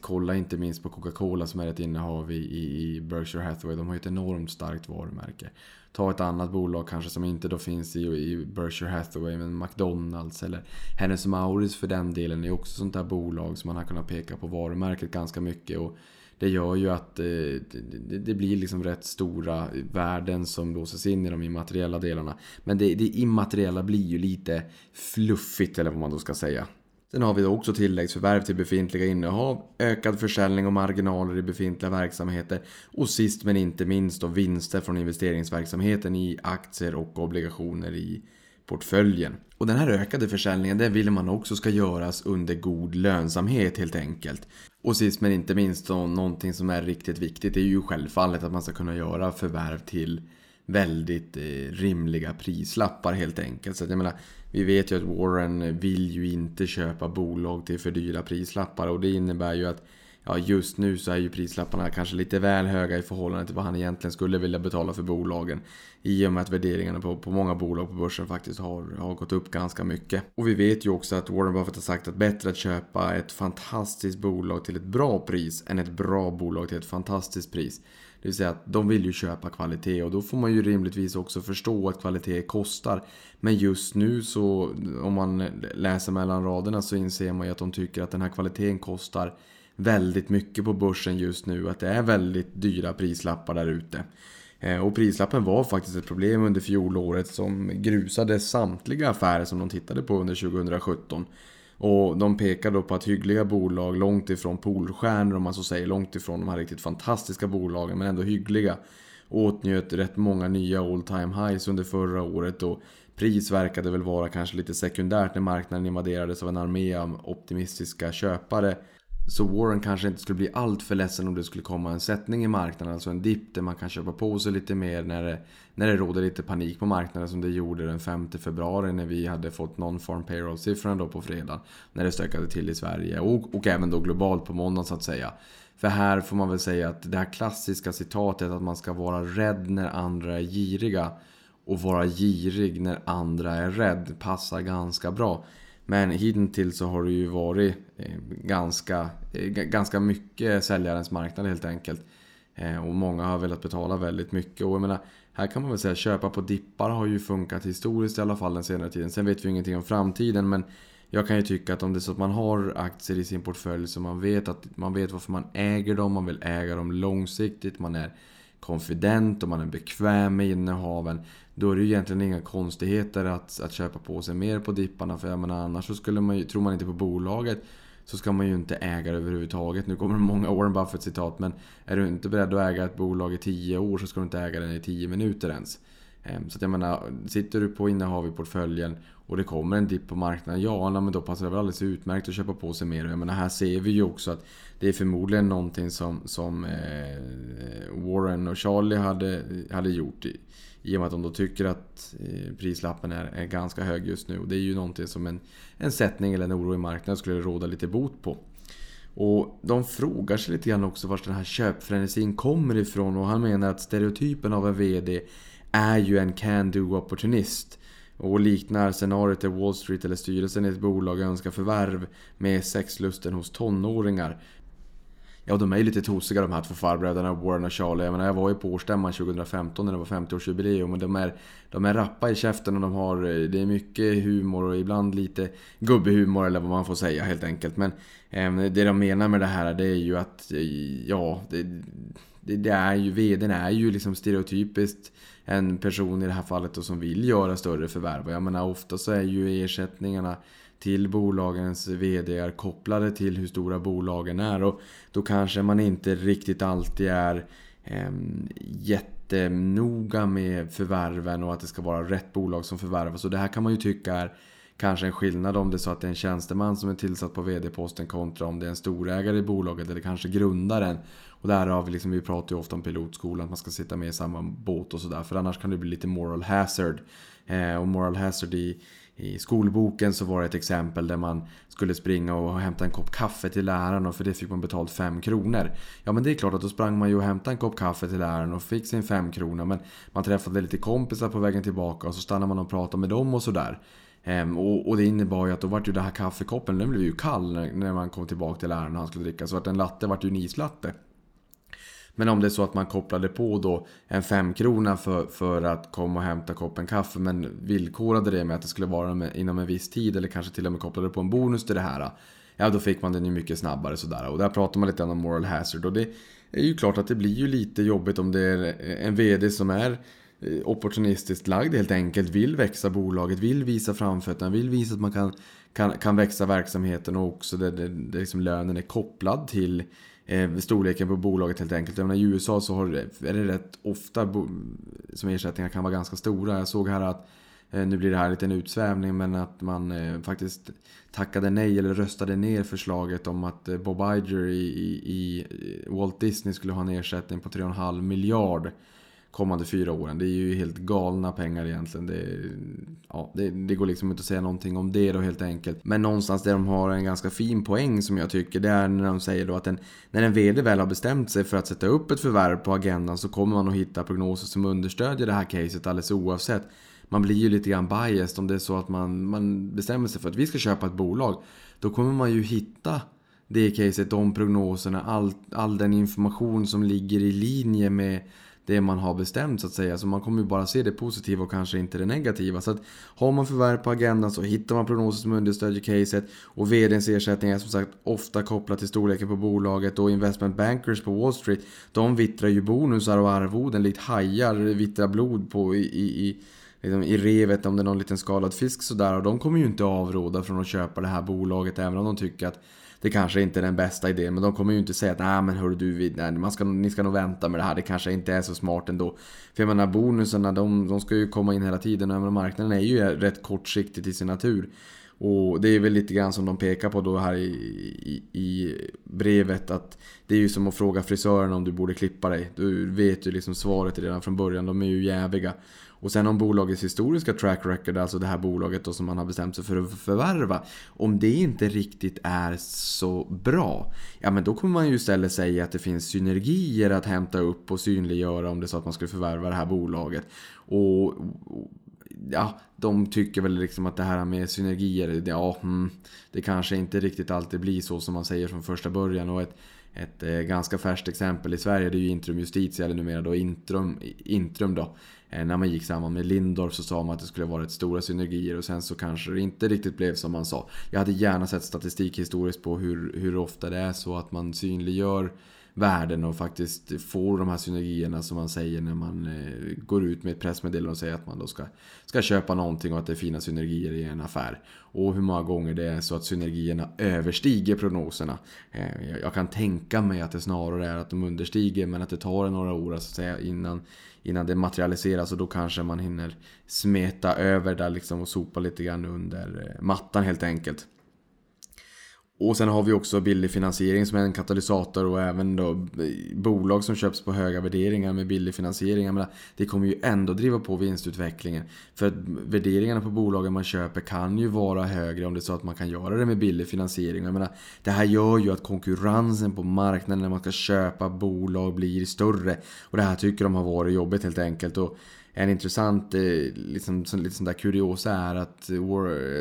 kolla inte minst på Coca-Cola som är ett innehav i, i, i Berkshire Hathaway. De har ju ett enormt starkt varumärke ta ett annat bolag kanske som inte då finns i, i Berkshire Hathaway, men McDonalds eller Hennes Mauritz för den delen är också sånt där bolag som man har kunnat peka på varumärket ganska mycket. Och det gör ju att eh, det, det, blir liksom rätt stora värden som låses in i de immateriella delarna. Men det, det immateriella blir ju lite fluffigt eller vad man då ska säga. Sen har vi också tilläggsförvärv till befintliga innehav, ökad försäljning och marginaler i befintliga verksamheter och sist men inte minst då vinster från investeringsverksamheten i aktier och obligationer i portföljen. Och den här ökade försäljningen den vill man också ska göras under god lönsamhet helt enkelt. Och sist men inte minst då, någonting som är riktigt viktigt är ju självfallet att man ska kunna göra förvärv till väldigt eh, rimliga prislappar helt enkelt. Så att jag menar, vi vet ju att Warren vill ju inte köpa bolag till för dyra prislappar och det innebär ju att ja, just nu så är ju prislapparna kanske lite väl höga i förhållande till vad han egentligen skulle vilja betala för bolagen. I och med att värderingarna på, på många bolag på börsen faktiskt har, har gått upp ganska mycket. Och vi vet ju också att Warren Buffett har sagt att bättre att köpa ett fantastiskt bolag till ett bra pris än ett bra bolag till ett fantastiskt pris. Det vill säga att de vill ju köpa kvalitet och då får man ju rimligtvis också förstå att kvalitet kostar. Men just nu så, om man läser mellan raderna så inser man ju att de tycker att den här kvaliteten kostar väldigt mycket på börsen just nu. Att det är väldigt dyra prislappar där ute. Eh, och prislappen var faktiskt ett problem under fjolåret som grusade samtliga affärer som de tittade på under 2017. Och de pekar då på att hyggliga bolag långt ifrån Polstjärnor om man så säger, långt ifrån de här riktigt fantastiska bolagen men ändå hyggliga. Åtnjöt rätt många nya all time highs under förra året och pris verkade väl vara kanske lite sekundärt när marknaden invaderades av en armé av optimistiska köpare så Warren kanske inte skulle bli allt för ledsen om det skulle komma en sättning i marknaden, alltså en dipp där man kan köpa på sig lite mer när det, när det råder lite panik på marknaden som det gjorde den 5 februari när vi hade fått non-farm payroll-siffrorna då på fredag. När det stökade till i Sverige och, och även då globalt på måndagen så att säga. För här får man väl säga att det här klassiska citatet att man ska vara rädd när andra är giriga och vara girig när andra är rädd passar ganska bra. Men hittills så har det ju varit eh, ganska, eh, ganska mycket säljarens marknad helt enkelt. Eh, och många har velat betala väldigt mycket. Och jag menar, här kan man väl säga att köpa på dippar har ju funkat historiskt i alla fall den senare tiden. Sen vet vi ingenting om framtiden men jag kan ju tycka att om det är så att man har aktier i sin portfölj så man vet, att, man vet varför man äger dem, man vill äga dem långsiktigt, man är konfident och man är bekväm med innehaven. Då är det ju egentligen inga konstigheter att, att köpa på sig mer på dipparna. För jag menar, annars så skulle man ju, tror man inte på bolaget så ska man ju inte äga det överhuvudtaget. Nu kommer det många Warren Buffett citat men är du inte beredd att äga ett bolag i 10 år så ska du inte äga den i 10 minuter ens. Ehm, så att jag menar, sitter du på innehav i portföljen och det kommer en dipp på marknaden, ja men då passar det väl alldeles utmärkt att köpa på sig mer. Jag menar, här ser vi ju också att det är förmodligen någonting som, som eh, Warren och Charlie hade, hade gjort. I, i och med att de då tycker att eh, prislappen är, är ganska hög just nu. Och det är ju någonting som en, en sättning eller en oro i marknaden skulle råda lite bot på. Och de frågar sig lite grann också var den här köpfrenesin kommer ifrån och han menar att stereotypen av en VD är ju en can-do opportunist. Och liknar scenariot där Wall Street eller styrelsen i ett bolag önskar förvärv med sexlusten hos tonåringar. Ja, de är ju lite tosiga de här två farbröderna, Warren och Charlie. Jag, menar, jag var ju på årsstämman 2015 när det var 50-årsjubileum Men de är, de är rappa i käften och de har... Eh, det är mycket humor och ibland lite gubbehumor eller vad man får säga helt enkelt. Men eh, det de menar med det här det är ju att, eh, ja... Det, det, det är ju, VDn är ju liksom stereotypiskt en person i det här fallet då som vill göra större förvärv. Jag menar ofta så är ju ersättningarna till bolagens VD kopplade till hur stora bolagen är och då kanske man inte riktigt alltid är eh, jättenoga med förvärven och att det ska vara rätt bolag som förvärvas. Och det här kan man ju tycka är kanske en skillnad om det är så att det är en tjänsteman som är tillsatt på VD-posten kontra om det är en storägare i bolaget eller kanske grundaren. Och där har vi liksom, vi pratar ju ofta om pilotskolan, att man ska sitta med i samma båt och sådär. För annars kan det bli lite moral hazard. Eh, och moral hazard i, i skolboken så var det ett exempel där man skulle springa och hämta en kopp kaffe till läraren och för det fick man betalt 5 kronor. Ja men det är klart att då sprang man ju och hämtade en kopp kaffe till läraren och fick sin 5 kronor men man träffade lite kompisar på vägen tillbaka och så stannade man och pratade med dem och sådär. Ehm, och, och, det innebar ju att då vart ju den här kaffekoppen, den blev ju kall när, när man kom tillbaka till läraren och han skulle dricka. Så att en latte vart ju en islatte. Men om det är så att man kopplade på då en femkrona för, för att komma och hämta koppen kaffe men villkorade det med att det skulle vara med, inom en viss tid eller kanske till och med kopplade på en bonus till det här. Ja, då fick man den ju mycket snabbare sådär. Och där pratar man lite om moral hazard. Och det är ju klart att det blir ju lite jobbigt om det är en VD som är eh, opportunistiskt lagd helt enkelt. Vill växa bolaget, vill visa framfötterna, vill visa att man kan, kan, kan växa verksamheten och också där, där, där liksom lönen är kopplad till eh, storleken på bolaget helt enkelt. Jag menar, I USA så har, är det rätt ofta som ersättningar kan vara ganska stora. Jag såg här att eh, nu blir det här lite en utsvävning men att man eh, faktiskt tackade nej eller röstade ner förslaget om att eh, Bob Iger i, i, Walt Disney skulle ha en ersättning på 3,5 miljard kommande fyra åren. Det är ju helt galna pengar egentligen. Det, ja, det, det, går liksom inte att säga någonting om det då helt enkelt. Men någonstans där de har en ganska fin poäng som jag tycker, det är när de säger då att en, när en VD väl har bestämt sig för att sätta upp ett förvärv på agendan så kommer man att hitta prognoser som understödjer det här caset alldeles oavsett man blir ju lite grann biased om det är så att man, man bestämmer sig för att vi ska köpa ett bolag. Då kommer man ju hitta det caset, de prognoserna, all, all den information som ligger i linje med det man har bestämt så att säga. Så man kommer ju bara se det positiva och kanske inte det negativa. Så att har man förvärv på agendan så hittar man prognoser som understödjer caset. Och VDns ersättning är som sagt ofta kopplat till storleken på bolaget. Och investment bankers på Wall Street, de vittrar ju bonusar och arvoden likt hajar vittrar blod på i, i, i liksom, i revet om det är någon liten skalad fisk sådär. Och de kommer ju inte avråda från att köpa det här bolaget även om de tycker att det kanske inte är den bästa idén. Men de kommer ju inte säga att nej men hörru du, nej, man ska, ni ska nog vänta med det här. Det kanske inte är så smart ändå. För jag menar bonusarna de, de ska ju komma in hela tiden och marknaden är ju rätt kortsiktig till sin natur. Och det är väl lite grann som de pekar på då här i, i, i, brevet att det är ju som att fråga frisören om du borde klippa dig. Du vet ju liksom svaret redan från början, de är ju jäviga. Och sen om bolagets historiska track record, alltså det här bolaget då som man har bestämt sig för att förvärva. Om det inte riktigt är så bra, ja men då kommer man ju istället säga att det finns synergier att hämta upp och synliggöra om det är så att man skulle förvärva det här bolaget. Och ja, de tycker väl liksom att det här med synergier, ja, hmm, det kanske inte riktigt alltid blir så som man säger från första början. Och ett, ett eh, ganska färskt exempel i Sverige det är ju Intrum Justitia, eller numera då Intrum, Intrum då. Eh, när man gick samman med Lindorf så sa man att det skulle vara ett stora synergier och sen så kanske det inte riktigt blev som man sa. Jag hade gärna sett statistik historiskt på hur, hur ofta det är så att man synliggör värden och faktiskt får de här synergierna som man säger när man eh, går ut med ett pressmeddelande och säger att man då ska, ska köpa någonting och att det är fina synergier i en affär. Och hur många gånger det är så att synergierna överstiger prognoserna. Eh, jag kan tänka mig att det snarare är att de understiger men att det tar några år så att säga, innan, innan det materialiseras och då kanske man hinner smeta över där liksom och sopa lite grann under eh, mattan helt enkelt. Och sen har vi också billig finansiering som är en katalysator och även då bolag som köps på höga värderingar med billig finansiering. menar, det kommer ju ändå driva på vinstutvecklingen. För att värderingarna på bolagen man köper kan ju vara högre om det är så att man kan göra det med billig finansiering. Jag menar, det här gör ju att konkurrensen på marknaden när man ska köpa bolag blir större. Och det här tycker de har varit jobbigt helt enkelt. Och en intressant eh, liksom, lite sån där kuriosa är att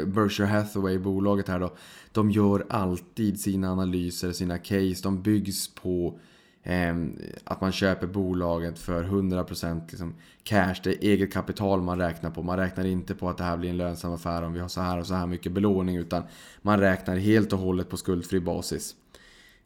Berkshire Hathaway, bolaget här då, de gör alltid sina analyser, sina case, de byggs på eh, att man köper bolaget för 100% liksom cash. Det är eget kapital man räknar på. Man räknar inte på att det här blir en lönsam affär om vi har så här och så här mycket belåning utan man räknar helt och hållet på skuldfri basis.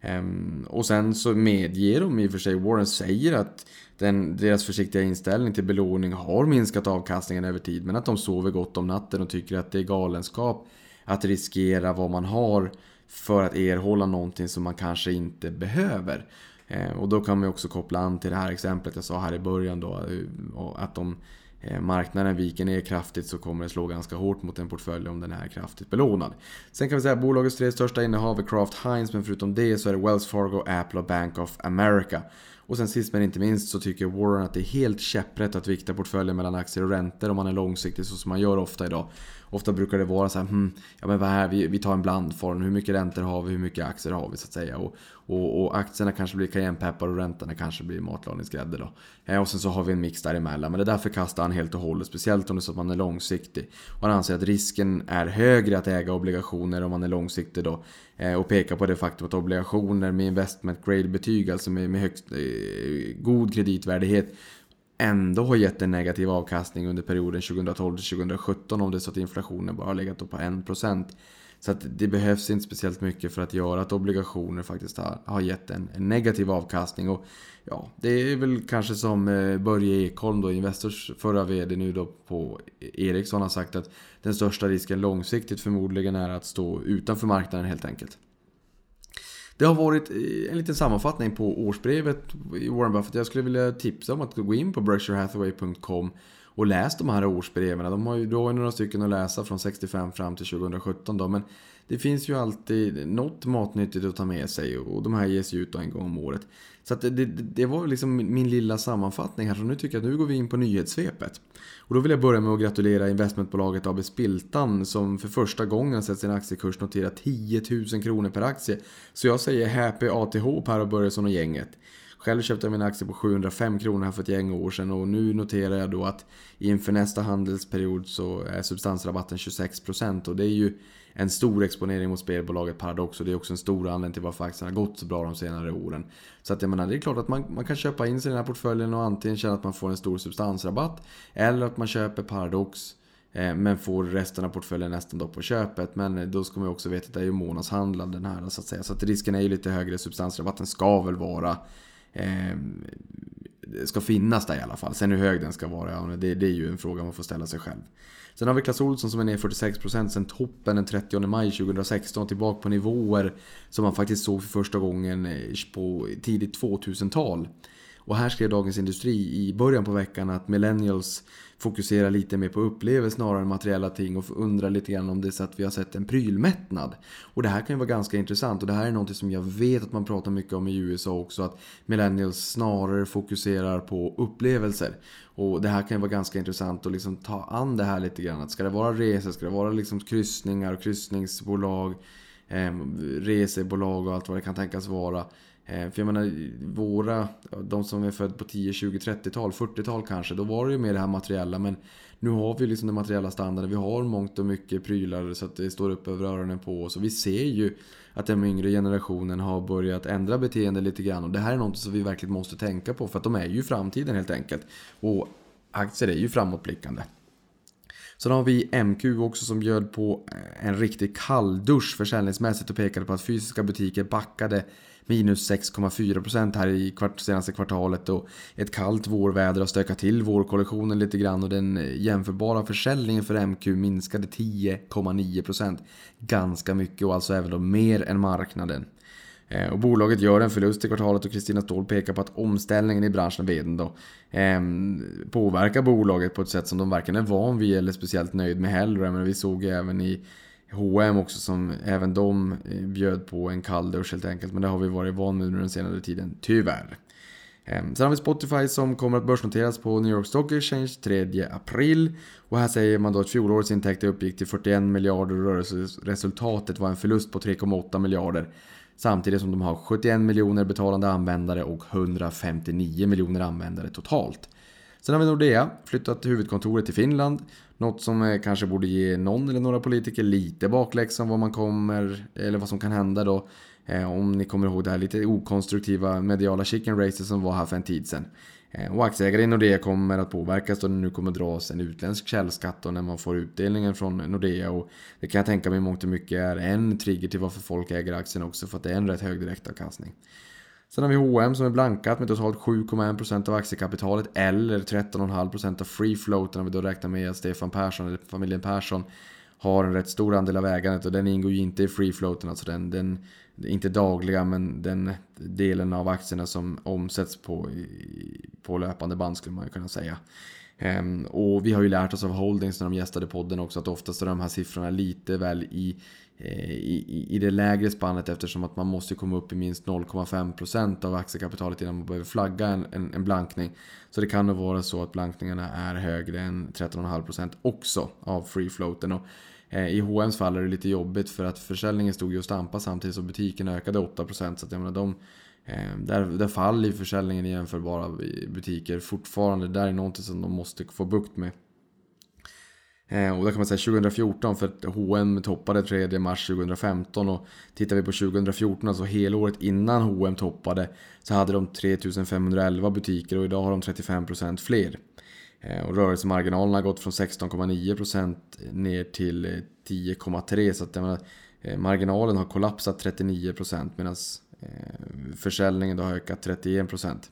Ehm, och sen så medger de i och för sig, Warren säger att den, deras försiktiga inställning till belåning har minskat avkastningen över tid. Men att de sover gott om natten och tycker att det är galenskap att riskera vad man har för att erhålla någonting som man kanske inte behöver. Eh, och då kan man också koppla an till det här exemplet jag sa här i början då. Eh, att om eh, marknaden viker ner kraftigt så kommer det slå ganska hårt mot en portfölj om den är kraftigt belånad. Sen kan vi säga att bolagets tre största innehav är Kraft Heinz men förutom det så är det Wells Fargo, Apple och Bank of America. Och sen sist men inte minst så tycker Warren att det är helt käpprätt att vikta portföljen mellan aktier och räntor om man är långsiktig så som man gör ofta idag. Ofta brukar det vara så här, hmm, ja men vad här, vi, vi tar en blandform, hur mycket räntor har vi, hur mycket aktier har vi så att säga. Och, och, och aktierna kanske blir cayennepeppar och räntorna kanske blir matlagningsgrädde då. Eh, och sen så har vi en mix däremellan. Men det där förkastar han helt och hållet, speciellt om det är så att man är långsiktig. Och han anser att risken är högre att äga obligationer om man är långsiktig då. Eh, och pekar på det faktum att obligationer med investment grade-betyg, alltså med, med högst, eh, god kreditvärdighet, ändå har gett en negativ avkastning under perioden 2012 2017 om det är så att inflationen bara har legat på 1%. Så att det behövs inte speciellt mycket för att göra att obligationer faktiskt har, har gett en, en negativ avkastning. Och ja, det är väl kanske som eh, Börje Ekholm då, Investors förra VD nu då på Ericsson har sagt att den största risken långsiktigt förmodligen är att stå utanför marknaden helt enkelt. Det har varit eh, en liten sammanfattning på årsbrevet i Warren Buffett. Jag skulle vilja tipsa om att gå in på berkshirehathaway.com och läs de här årsbreven. De har ju, då några stycken att läsa från 65 fram till 2017 då, men det finns ju alltid något matnyttigt att ta med sig och de här ges ju ut en gång om året. Så att det, det, det, var liksom min lilla sammanfattning här, så nu tycker jag att nu går vi in på nyhetssvepet. Och då vill jag börja med att gratulera investmentbolaget AB Spiltan som för första gången sett sin aktiekurs notera 10 000 kronor per aktie. Så jag säger happy ATH Per och Börjesson och gänget. Själv köpte jag min aktie på 705 kronor här för ett gäng år sedan och nu noterar jag då att inför nästa handelsperiod så är substansrabatten 26% och det är ju en stor exponering mot spelbolaget Paradox och det är också en stor anledning till varför aktien har gått så bra de senare åren. Så att jag menar, det är klart att man, man kan köpa in sig i den här portföljen och antingen känna att man får en stor substansrabatt eller att man köper Paradox eh, men får resten av portföljen nästan då på köpet. Men eh, då ska man ju också veta att det är ju månadshandlad den här så att säga. Så att risken är ju lite högre. Substansrabatten ska väl vara eh, ska finnas där i alla fall. Sen hur hög den ska vara, ja, det, det är ju en fråga man får ställa sig själv. Sen har vi Clas Olsson som är ner 46% sen toppen den 30 maj 2016 tillbaka på nivåer som man faktiskt såg för första gången eh, på tidigt 2000-tal. Och här skrev Dagens Industri i början på veckan att millennials fokuserar lite mer på upplevelser snarare än materiella ting och undrar lite grann om det är så att vi har sett en prylmättnad. Och det här kan ju vara ganska intressant och det här är något som jag vet att man pratar mycket om i USA också att millennials snarare fokuserar på upplevelser. Och det här kan ju vara ganska intressant att liksom ta an det här lite grann. Att ska det vara resor, ska det vara liksom kryssningar och kryssningsbolag, eh, resebolag och allt vad det kan tänkas vara. Eh, för jag menar, våra, de som är födda på 10, 20, 30-tal, 40-tal kanske, då var det ju mer det här materiella. Men nu har vi liksom den materiella standarden, vi har mångt och mycket prylar så att det står upp över öronen på oss. Och vi ser ju att den yngre generationen har börjat ändra beteende lite grann. Och det här är något som vi verkligen måste tänka på, för att de är ju framtiden helt enkelt. Och aktier är ju framåtblickande. Sen har vi MQ också som bjöd på eh, en riktig kalldusch försäljningsmässigt och pekade på att fysiska butiker backade minus 6,4% här i kvart, senaste kvartalet och ett kallt vårväder har stökat till vårkollektionen lite grann och den eh, jämförbara försäljningen för MQ minskade 10,9%. Ganska mycket och alltså även då mer än marknaden. Eh, och bolaget gör en förlust i kvartalet och Kristina Ståhl pekar på att omställningen i branschen vdn då eh, påverkar bolaget på ett sätt som de varken är van vid eller speciellt nöjd med heller. Men vi såg även i H&M också som även de eh, bjöd på en kall dusch helt enkelt. Men det har vi varit van med under den senare tiden, tyvärr. Ehm, sen har vi Spotify som kommer att börsnoteras på New York Stock Exchange 3 april. Och här säger man då att fjolårets intäkter uppgick till 41 miljarder och rörelseresultatet var en förlust på 3,8 miljarder. Samtidigt som de har 71 miljoner betalande användare och 159 miljoner användare totalt. Sen har vi Nordea, flyttat huvudkontoret till Finland. Något som eh, kanske borde ge någon eller några politiker lite bakläxa om vad man kommer, eller vad som kan hända då. Eh, om ni kommer ihåg det här lite okonstruktiva mediala chicken racet som var här för en tid sedan. Eh, och aktieägare i Nordea kommer att påverkas då det nu kommer dras en utländsk källskatt när man får utdelningen från Nordea. Och det kan jag tänka mig mångt och mycket är en trigger till varför folk äger aktien också för att det är en rätt hög direktavkastning. Sen har vi H&M som är blankat med totalt 7,1% av aktiekapitalet eller 13,5% av free float när vi då räknar med att Stefan Persson, eller familjen Persson, har en rätt stor andel av ägandet och den ingår ju inte i free floaten, alltså den, den inte dagliga men den delen av aktierna som omsätts på, på löpande band skulle man ju kunna säga. Um, och vi har ju lärt oss av Holdings när de gästade podden också att oftast är de här siffrorna lite väl i eh, i, i det lägre spannet eftersom att man måste komma upp i minst 0,5% av aktiekapitalet innan man behöver flagga en, en, en, blankning. Så det kan nog vara så att blankningarna är högre än 13,5% också av free floaten. Och, Eh, I H&M's fall är det lite jobbigt för att försäljningen stod ju och stampade samtidigt som butiken ökade 8% så att jag menar de eh, där, där faller försäljningen i jämförbara butiker fortfarande. Det där är någonting som de måste få bukt med. Eh, och där kan man säga 2014 för att H&M toppade 3 mars 2015 och tittar vi på 2014, alltså helåret innan H&M toppade så hade de 3511 butiker och idag har de 35% fler. Eh, och rörelsemarginalen har gått från 16,9% ner till eh, 10,3% så att menar, eh, marginalen har kollapsat 39% medan försäljningen har ökat 31%.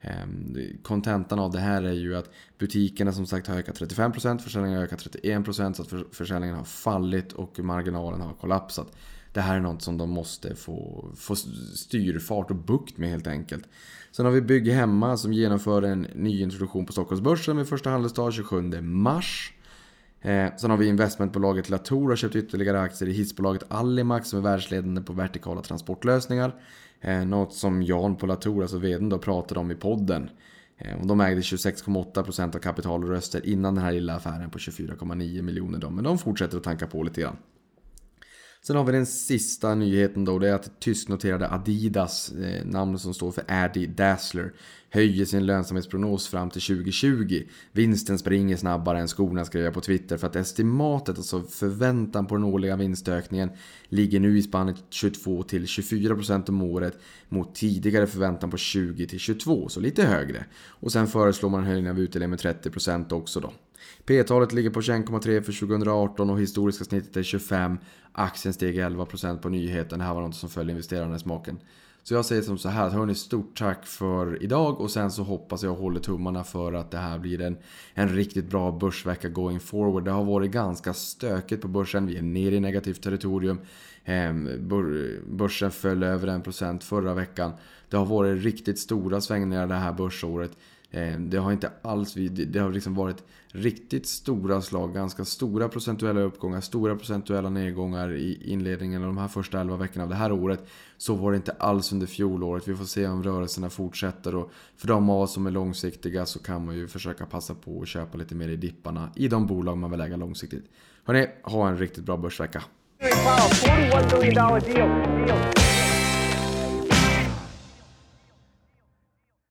Ehm, kontentan av det här är ju att butikerna som sagt har ökat 35%, försäljningen har ökat 31% så att försäljningen har fallit och marginalen har kollapsat. Det här är något som de måste få, få styrfart och bukt med helt enkelt. Sen har vi Bygg Hemma som genomför en ny introduktion på Stockholmsbörsen med första handelsdag 27 mars. Eh, sen har vi investmentbolaget Latour har köpt ytterligare aktier i hissbolaget Alimak som är världsledande på vertikala transportlösningar. Eh, något som Jan på Latour, alltså vdn då, pratade om i podden. Eh, de ägde 26,8% av kapitalröster innan den här lilla affären på 24,9 miljoner. Då, men de fortsätter att tanka på lite grann. Sen har vi den sista nyheten då. Det är att tysknoterade Adidas, eh, namnet som står för Adi Dassler, höjer sin lönsamhetsprognos fram till 2020. Vinsten springer snabbare än skorna skrev jag på Twitter för att estimatet, alltså förväntan på den årliga vinstökningen, ligger nu i spannet 22 till 24% om året mot tidigare förväntan på 20 till 22, så lite högre. Och sen föreslår man en höjning av utdelningen med 30% också då. P-talet ligger på 21,3 för 2018 och historiska snittet är 25. Aktien steg 11% på nyheten. Det här var något som föll investerarna i smaken. Så jag säger som så här, hörni, stort tack för idag och sen så hoppas jag och håller tummarna för att det här blir en, en riktigt bra börsvecka going forward. Det har varit ganska stökigt på börsen, vi är nere i negativt territorium. Ehm, börsen föll över 1% förra veckan. Det har varit riktigt stora svängningar det här börsåret. Ehm, det har inte alls, det har liksom varit riktigt stora slag, ganska stora procentuella uppgångar, stora procentuella nedgångar i inledningen av de här första 11 veckorna av det här året. Så var det inte alls under fjolåret. Vi får se om rörelserna fortsätter och för de av oss som är långsiktiga så kan man ju försöka passa på att köpa lite mer i dipparna i de bolag man vill äga långsiktigt. Hörni, ha en riktigt bra börsvecka!